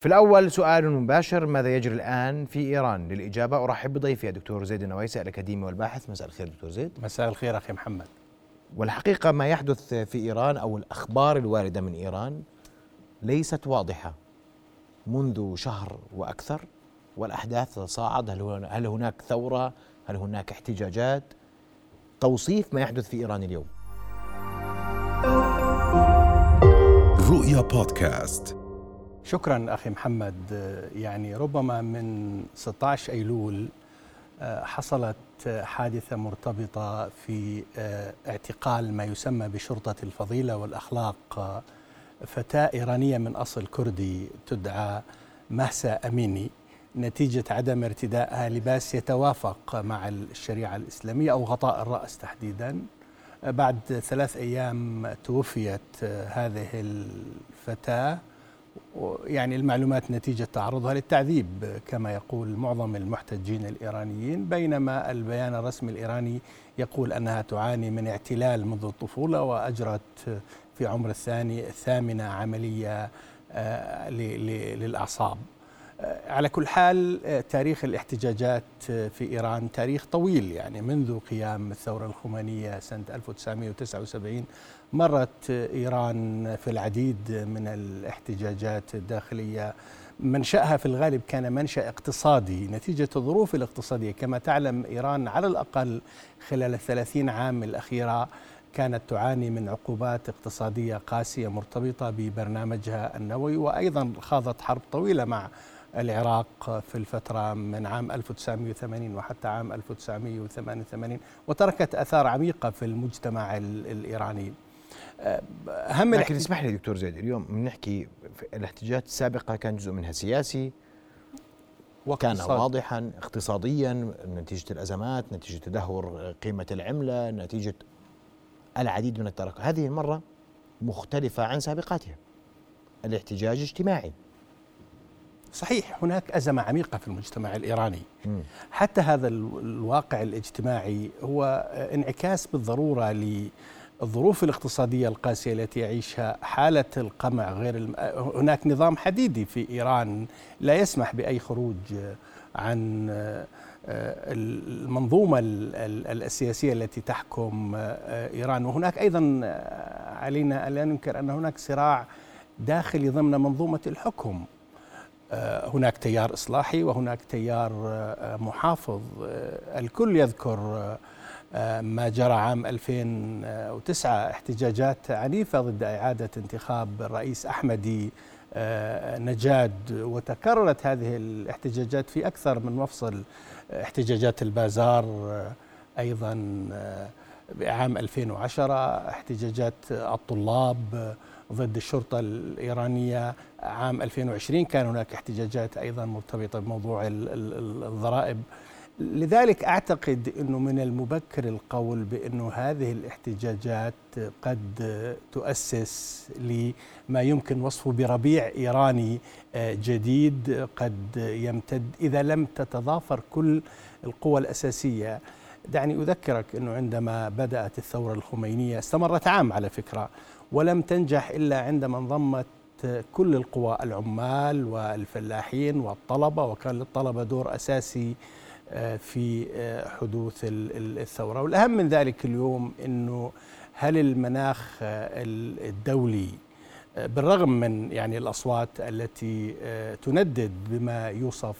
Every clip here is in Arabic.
في الأول سؤال مباشر ماذا يجري الآن في إيران للإجابة؟ أرحب بضيفي الدكتور زيد النويسي الأكاديمي والباحث. مساء الخير دكتور زيد. مساء الخير أخي محمد. والحقيقة ما يحدث في إيران أو الأخبار الواردة من إيران ليست واضحة منذ شهر وأكثر والأحداث تصاعد هل, هل هناك ثورة؟ هل هناك احتجاجات؟ توصيف ما يحدث في إيران اليوم. رؤيا بودكاست. شكرا أخي محمد. يعني ربما من 16 أيلول آه، حصلت حادثة مرتبطة في آه، اعتقال ما يسمى بشرطة الفضيلة والأخلاق آه، فتاة إيرانية من أصل كردي تدعى مهسا أميني. نتيجة عدم ارتدائها لباس يتوافق مع الشريعة الإسلامية أو غطاء الرأس تحديدا. بعد ثلاث أيام توفيت هذه الفتاة يعني المعلومات نتيجة تعرضها للتعذيب كما يقول معظم المحتجين الإيرانيين بينما البيان الرسمي الإيراني يقول أنها تعاني من اعتلال منذ الطفولة وأجرت في عمر الثاني الثامنة عملية آه، للأعصاب. على كل حال آه، تاريخ الاحتجاجات في إيران تاريخ طويل يعني منذ قيام الثورة الخمينية سنة 1979 مرت إيران في العديد من الاحتجاجات الداخلية. منشأها في الغالب كان منشأ اقتصادي نتيجة الظروف الاقتصادية. كما تعلم إيران على الأقل خلال الثلاثين عام الأخيرة كانت تعاني من عقوبات اقتصادية قاسية مرتبطة ببرنامجها النووي وأيضا خاضت حرب طويلة مع العراق في الفترة من عام 1980 وحتى عام 1988 وتركت أثار عميقة في المجتمع الإيراني. اهم لكن اسمح لي دكتور زيد اليوم بنحكي الاحتجاجات السابقة كان جزء منها سياسي وكان واضحا اقتصاديا نتيجة الأزمات نتيجة تدهور قيمة العملة نتيجة العديد من التراكم هذه المرة مختلفة عن سابقاتها. الاحتجاج اجتماعي. صحيح هناك أزمة عميقة في المجتمع الإيراني. حتى هذا الواقع الاجتماعي هو انعكاس بالضرورة الظروف الاقتصادية القاسية التي يعيشها حالة القمع غير الم... هناك نظام حديدي في إيران لا يسمح بأي خروج عن آه، المنظومة السياسية التي تحكم آه، إيران. وهناك أيضا آه، علينا أن لا ننكر أن هناك صراع داخلي ضمن منظومة الحكم. هناك تيار إصلاحي وهناك تيار محافظ. الكل يذكر ما جرى عام 2009 احتجاجات عنيفة ضد إعادة انتخاب الرئيس أحمدي آه، نجاد. وتكررت هذه الاحتجاجات في أكثر من مفصل احتجاجات البازار آه، آه، عام 2010 احتجاجات الطلاب ضد الشرطة الإيرانية عام 2020 كان هناك احتجاجات أيضا مرتبطة بموضوع الضرائب. لذلك أعتقد إنه من المبكر القول بأنه هذه الاحتجاجات قد تؤسس لما يمكن وصفه بربيع إيراني آه، جديد قد يمتد. إذا لم تتضافر كل القوى الأساسية دعني أذكرك إنه عندما بدأت الثورة الخمينية استمرت عام على فكرة ولم تنجح إلا عندما انضمت كل القوى العمال والفلاحين والطلبة وكان للطلبة دور أساسي في آه، حدوث الثورة. والأهم من ذلك اليوم أنه هل المناخ آه، الدولي آه، بالرغم من يعني الأصوات التي تندد بما يوصف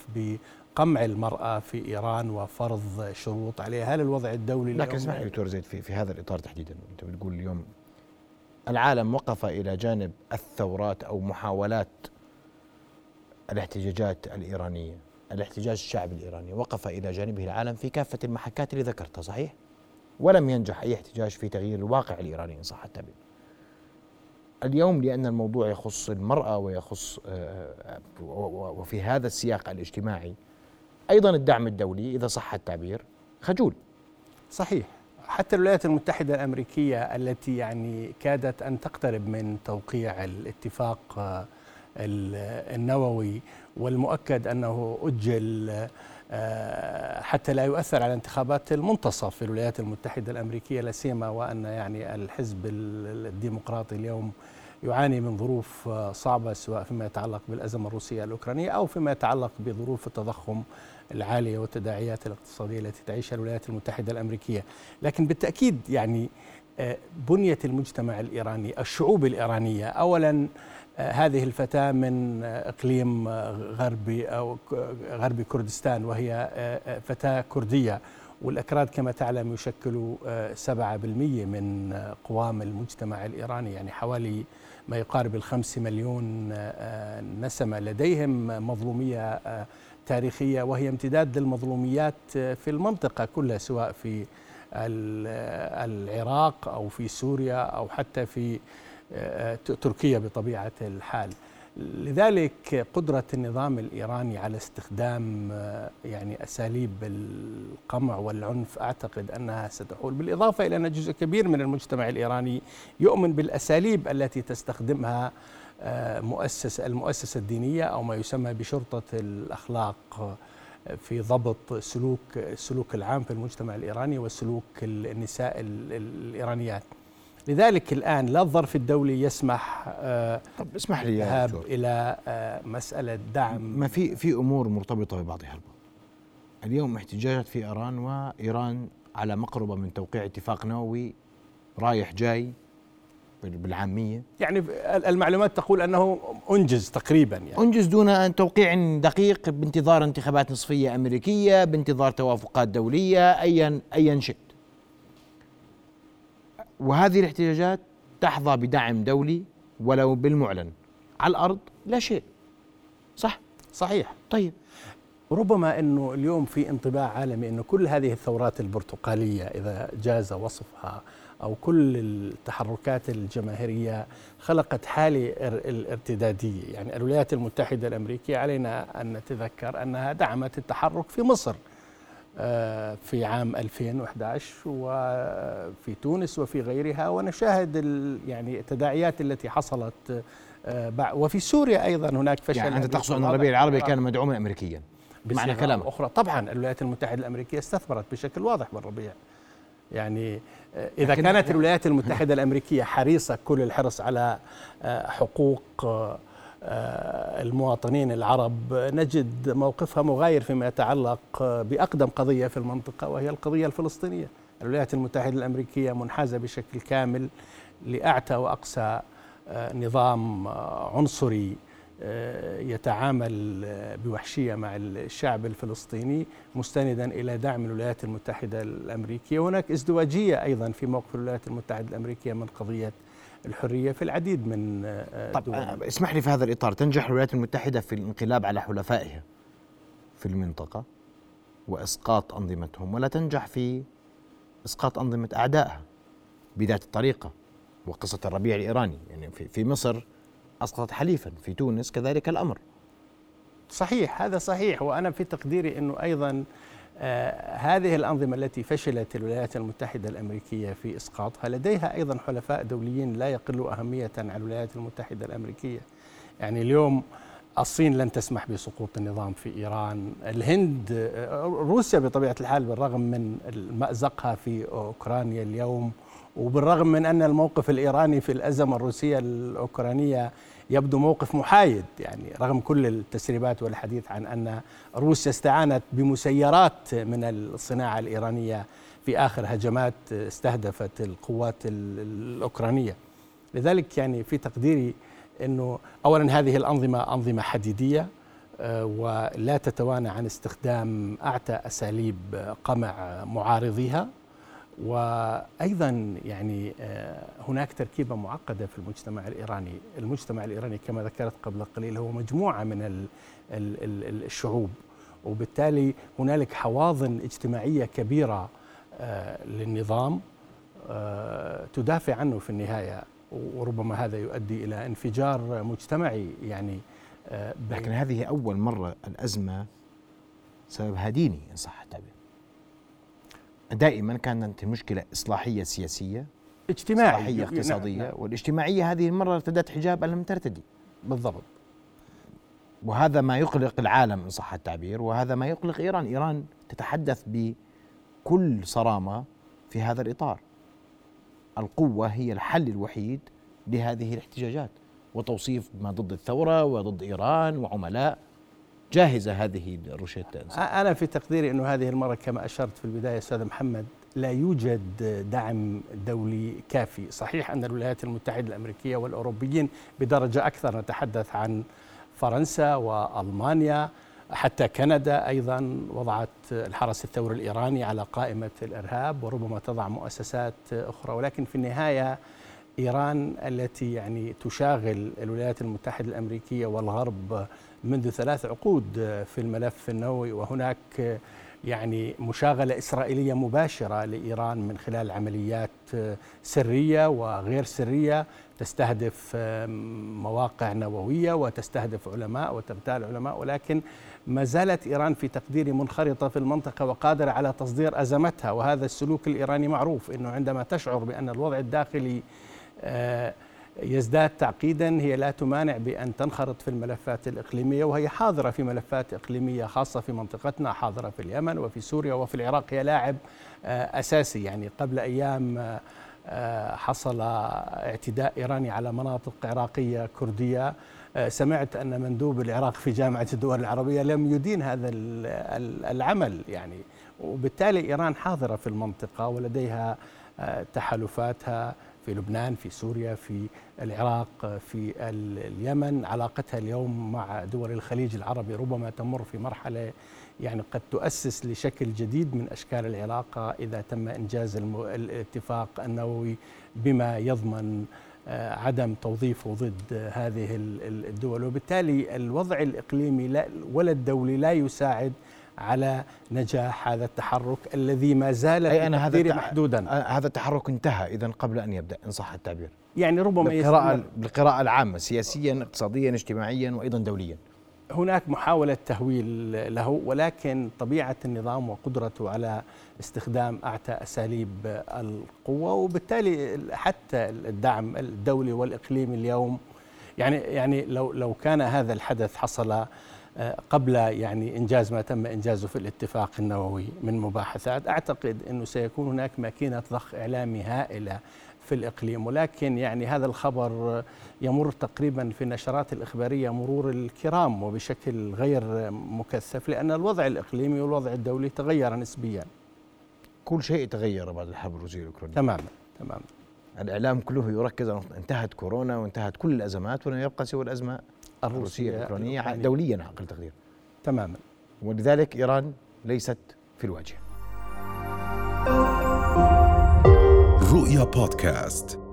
بقمع المرأة في إيران وفرض شروط عليها. هل الوضع الدولي لكن اسمح لي دكتور زيد في, في هذا الإطار تحديدا. أنت بتقول اليوم العالم وقف إلى جانب الثورات أو محاولات الاحتجاجات الإيرانية الاحتجاج الشعبي الإيراني. وقف إلى جانبه العالم في كافة المحكات اللي ذكرتها صحيح؟ ولم ينجح أي احتجاج في تغيير الواقع الإيراني إن صح التعبير. اليوم لأن الموضوع يخص المرأة ويخص آه، آه، وفي هذا السياق الاجتماعي أيضا الدعم الدولي إذا صح التعبير خجول. صحيح. حتى الولايات المتحدة الأمريكية التي يعني كادت أن تقترب من توقيع الاتفاق آه، النووي والمؤكد أنه أجل آه، حتى لا يؤثر على انتخابات المنتصف في الولايات المتحدة الأمريكية لا سيما وأن يعني الحزب الديمقراطي اليوم يعاني من ظروف صعبة سواء فيما يتعلق بالأزمة الروسية الأوكرانية أو فيما يتعلق بظروف التضخم العالية والتداعيات الاقتصادية التي تعيشها الولايات المتحدة الأمريكية. لكن بالتأكيد يعني آه، بنية المجتمع الإيراني الشعوب الإيرانية أولا آه، هذه الفتاة من إقليم غربي أو غربي كردستان وهي فتاة كردية. والأكراد كما تعلم يشكلوا 7% من قوام المجتمع الإيراني يعني حوالي ما يقارب الخمس مليون نسمة لديهم مظلومية تاريخية وهي امتداد للمظلوميات في المنطقة كلها سواء في العراق أو في سوريا أو حتى في تركيا بطبيعة الحال. لذلك قدرة النظام الإيراني على استخدام آه، يعني أساليب القمع والعنف أعتقد أنها ستحول بالإضافة إلى أن جزء كبير من المجتمع الإيراني يؤمن بالأساليب التي تستخدمها آه، مؤسسة المؤسسة الدينية أو ما يسمى بشرطة الأخلاق آه، في ضبط سلوك السلوك العام في المجتمع الإيراني وسلوك النساء الإيرانيات. لذلك الآن لا الظرف الدولي يسمح آه طب اسمح لي يا إلى آه مسألة دعم. ما في في أمور مرتبطة ببعضها البعض. اليوم احتجاجات في إيران وإيران على مقربة من توقيع اتفاق نووي رايح جاي بالعامية. يعني المعلومات تقول أنه أنجز تقريبا يعني. أنجز دون أن توقيع دقيق بانتظار انتخابات نصفية أمريكية بانتظار توافقات دولية أيا أيا شئت وهذه الاحتجاجات تحظى بدعم دولي ولو بالمعلن. على الأرض لا شيء. صح؟ صحيح. طيب. ربما إنه اليوم في انطباع عالمي إنه كل هذه الثورات البرتقالية إذا جاز وصفها أو كل التحركات الجماهيرية خلقت حالة الارتدادية، يعني الولايات المتحدة الأمريكية علينا أن نتذكر أنها دعمت التحرك في مصر. في عام 2011 وفي تونس وفي غيرها ونشاهد يعني التداعيات التي حصلت آه، وفي سوريا أيضا هناك فشل يعني أنت تقصد أن الربيع العربي كان مدعوما امريكيا بمعنى كلامك. أخرى. طبعا الولايات المتحدة الأمريكية استثمرت بشكل واضح بالربيع. يعني آه، إذا كانت الولايات المتحدة الأمريكية حريصة كل الحرص على حقوق آه، المواطنين العرب نجد موقفها مغاير فيما يتعلق بأقدم قضية في المنطقة وهي القضية الفلسطينية. الولايات المتحدة الأمريكية منحازة بشكل كامل لأعتى واقصى آه، نظام آه، عنصري يتعامل بوحشية مع الشعب الفلسطيني مستندا إلى دعم الولايات المتحدة الأمريكية، هناك ازدواجية أيضا في موقف الولايات المتحدة الأمريكية من قضية الحرية في العديد من آه، طب دول. آه، اسمح لي في هذا الإطار. تنجح الولايات المتحدة في الانقلاب على حلفائها في المنطقة وإسقاط أنظمتهم ولا تنجح في إسقاط أنظمة أعدائها بذات الطريقة وقصة الربيع الإيراني. يعني في في مصر أسقطت حليفا في تونس كذلك الأمر. صحيح هذا صحيح وأنا في تقديري إنه أيضا هذه الأنظمة التي فشلت الولايات المتحدة الأمريكية في إسقاطها لديها أيضا حلفاء دوليين لا يقلوا أهمية عن الولايات المتحدة الأمريكية. يعني اليوم الصين لن تسمح بسقوط النظام في إيران. الهند آه، روسيا بطبيعة الحال بالرغم من مأزقها في أوكرانيا اليوم وبالرغم من أن الموقف الإيراني في الأزمة الروسية الأوكرانية يبدو موقف محايد يعني رغم كل التسريبات والحديث عن أن روسيا استعانت بمسيرات من الصناعة الإيرانية في آخر هجمات استهدفت القوات الأوكرانية. لذلك يعني في تقديري إنه اولا هذه الأنظمة أنظمة حديدية آه، ولا تتوانى عن استخدام أعتى أساليب قمع معارضيها. وأيضا يعني آه، هناك تركيبة معقدة في المجتمع الإيراني، المجتمع الإيراني كما ذكرت قبل قليل هو مجموعة من الشعوب. وبالتالي هنالك حواضن اجتماعية كبيرة آه، للنظام آه، تدافع عنه في النهاية. وربما هذا يؤدي إلى انفجار مجتمعي يعني لكن هذه أول مرة الأزمة سببها ديني إن صح التعبير. دائما كانت المشكلة إصلاحية سياسية اجتماعية إصلاحية اقتصادية نعم. والاجتماعية هذه المرة ارتدت حجاب لم ترتدي بالضبط. وهذا ما يقلق العالم إن صح التعبير وهذا ما يقلق إيران. إيران تتحدث بكل صرامة في هذا الإطار. القوة هي الحل الوحيد لهذه الاحتجاجات وتوصيف ما ضد الثورة وضد إيران وعملاء. جاهزة هذه الروشيتا أنا في تقديري أنه هذه المرة كما أشرت في البداية أستاذ محمد لا يوجد دعم دولي كافي. صحيح أن الولايات المتحدة الأمريكية والأوروبيين بدرجة أكثر نتحدث عن فرنسا وألمانيا حتى كندا أيضا وضعت الحرس الثوري الإيراني على قائمة الإرهاب وربما تضع مؤسسات أخرى. ولكن في النهاية إيران التي يعني تشاغل الولايات المتحدة الأمريكية والغرب منذ ثلاث عقود في الملف النووي وهناك يعني مشاغلة إسرائيلية مباشرة لإيران من خلال عمليات سرية وغير سرية. تستهدف مواقع نووية وتستهدف علماء وتغتال علماء ولكن ما زالت إيران في تقديري منخرطة في المنطقة وقادرة على تصدير أزمتها. وهذا السلوك الإيراني معروف إنه عندما تشعر بأن الوضع الداخلي آه يزداد تعقيدا هي لا تمانع بأن تنخرط في الملفات الإقليمية وهي حاضرة في ملفات إقليمية خاصة في منطقتنا حاضرة في اليمن وفي سوريا وفي العراق. هي لاعب آه، أساسي. يعني قبل أيام آه، حصل اعتداء إيراني على مناطق عراقية كردية. آه، سمعت أن مندوب العراق في جامعة الدول العربية لم يدين هذا العمل. يعني وبالتالي إيران حاضرة في المنطقة ولديها تحالفاتها. في لبنان في سوريا في العراق في اليمن. علاقتها اليوم مع دول الخليج العربي ربما تمر في مرحلة يعني قد تؤسس لشكل جديد من أشكال العلاقة إذا تم إنجاز الاتفاق النووي بما يضمن آه، عدم توظيفه ضد هذه الدول. وبالتالي الوضع الإقليمي ولا الدولي لا يساعد على نجاح هذا التحرك الذي ما زال أي أنا هذا محدودا. هذا التحرك انتهى. إذا قبل أن يبدأ إن صح التعبير. يعني ربما بالقراءة, بالقراءة العامة سياسيا اقتصاديا اجتماعيا وأيضا دوليا. هناك محاولة تهويل له ولكن طبيعة النظام وقدرته على استخدام أعتى أساليب القوة وبالتالي حتى الدعم الدولي والإقليمي اليوم. يعني يعني لو لو كان هذا الحدث حصل قبل يعني إنجاز ما تم إنجازه في الاتفاق النووي من مباحثات. أعتقد إنه سيكون هناك ماكينة ضخ إعلامي هائلة في الإقليم. ولكن يعني هذا الخبر يمر تقريبا في النشرات الإخبارية مرور الكرام وبشكل غير مكثف لأن الوضع الإقليمي والوضع الدولي تغير نسبيا. كل شيء تغير بعد الحرب الروسية الأوكرانية. تماما تماما. الإعلام كله يركز انتهت كورونا وانتهت كل الأزمات ولم يبقى سوى الأزمة. الروسية الأوكرانية دوليا أقل تقدير تماما. ولذلك إيران ليست في الواجهة. رؤيا بودكاست.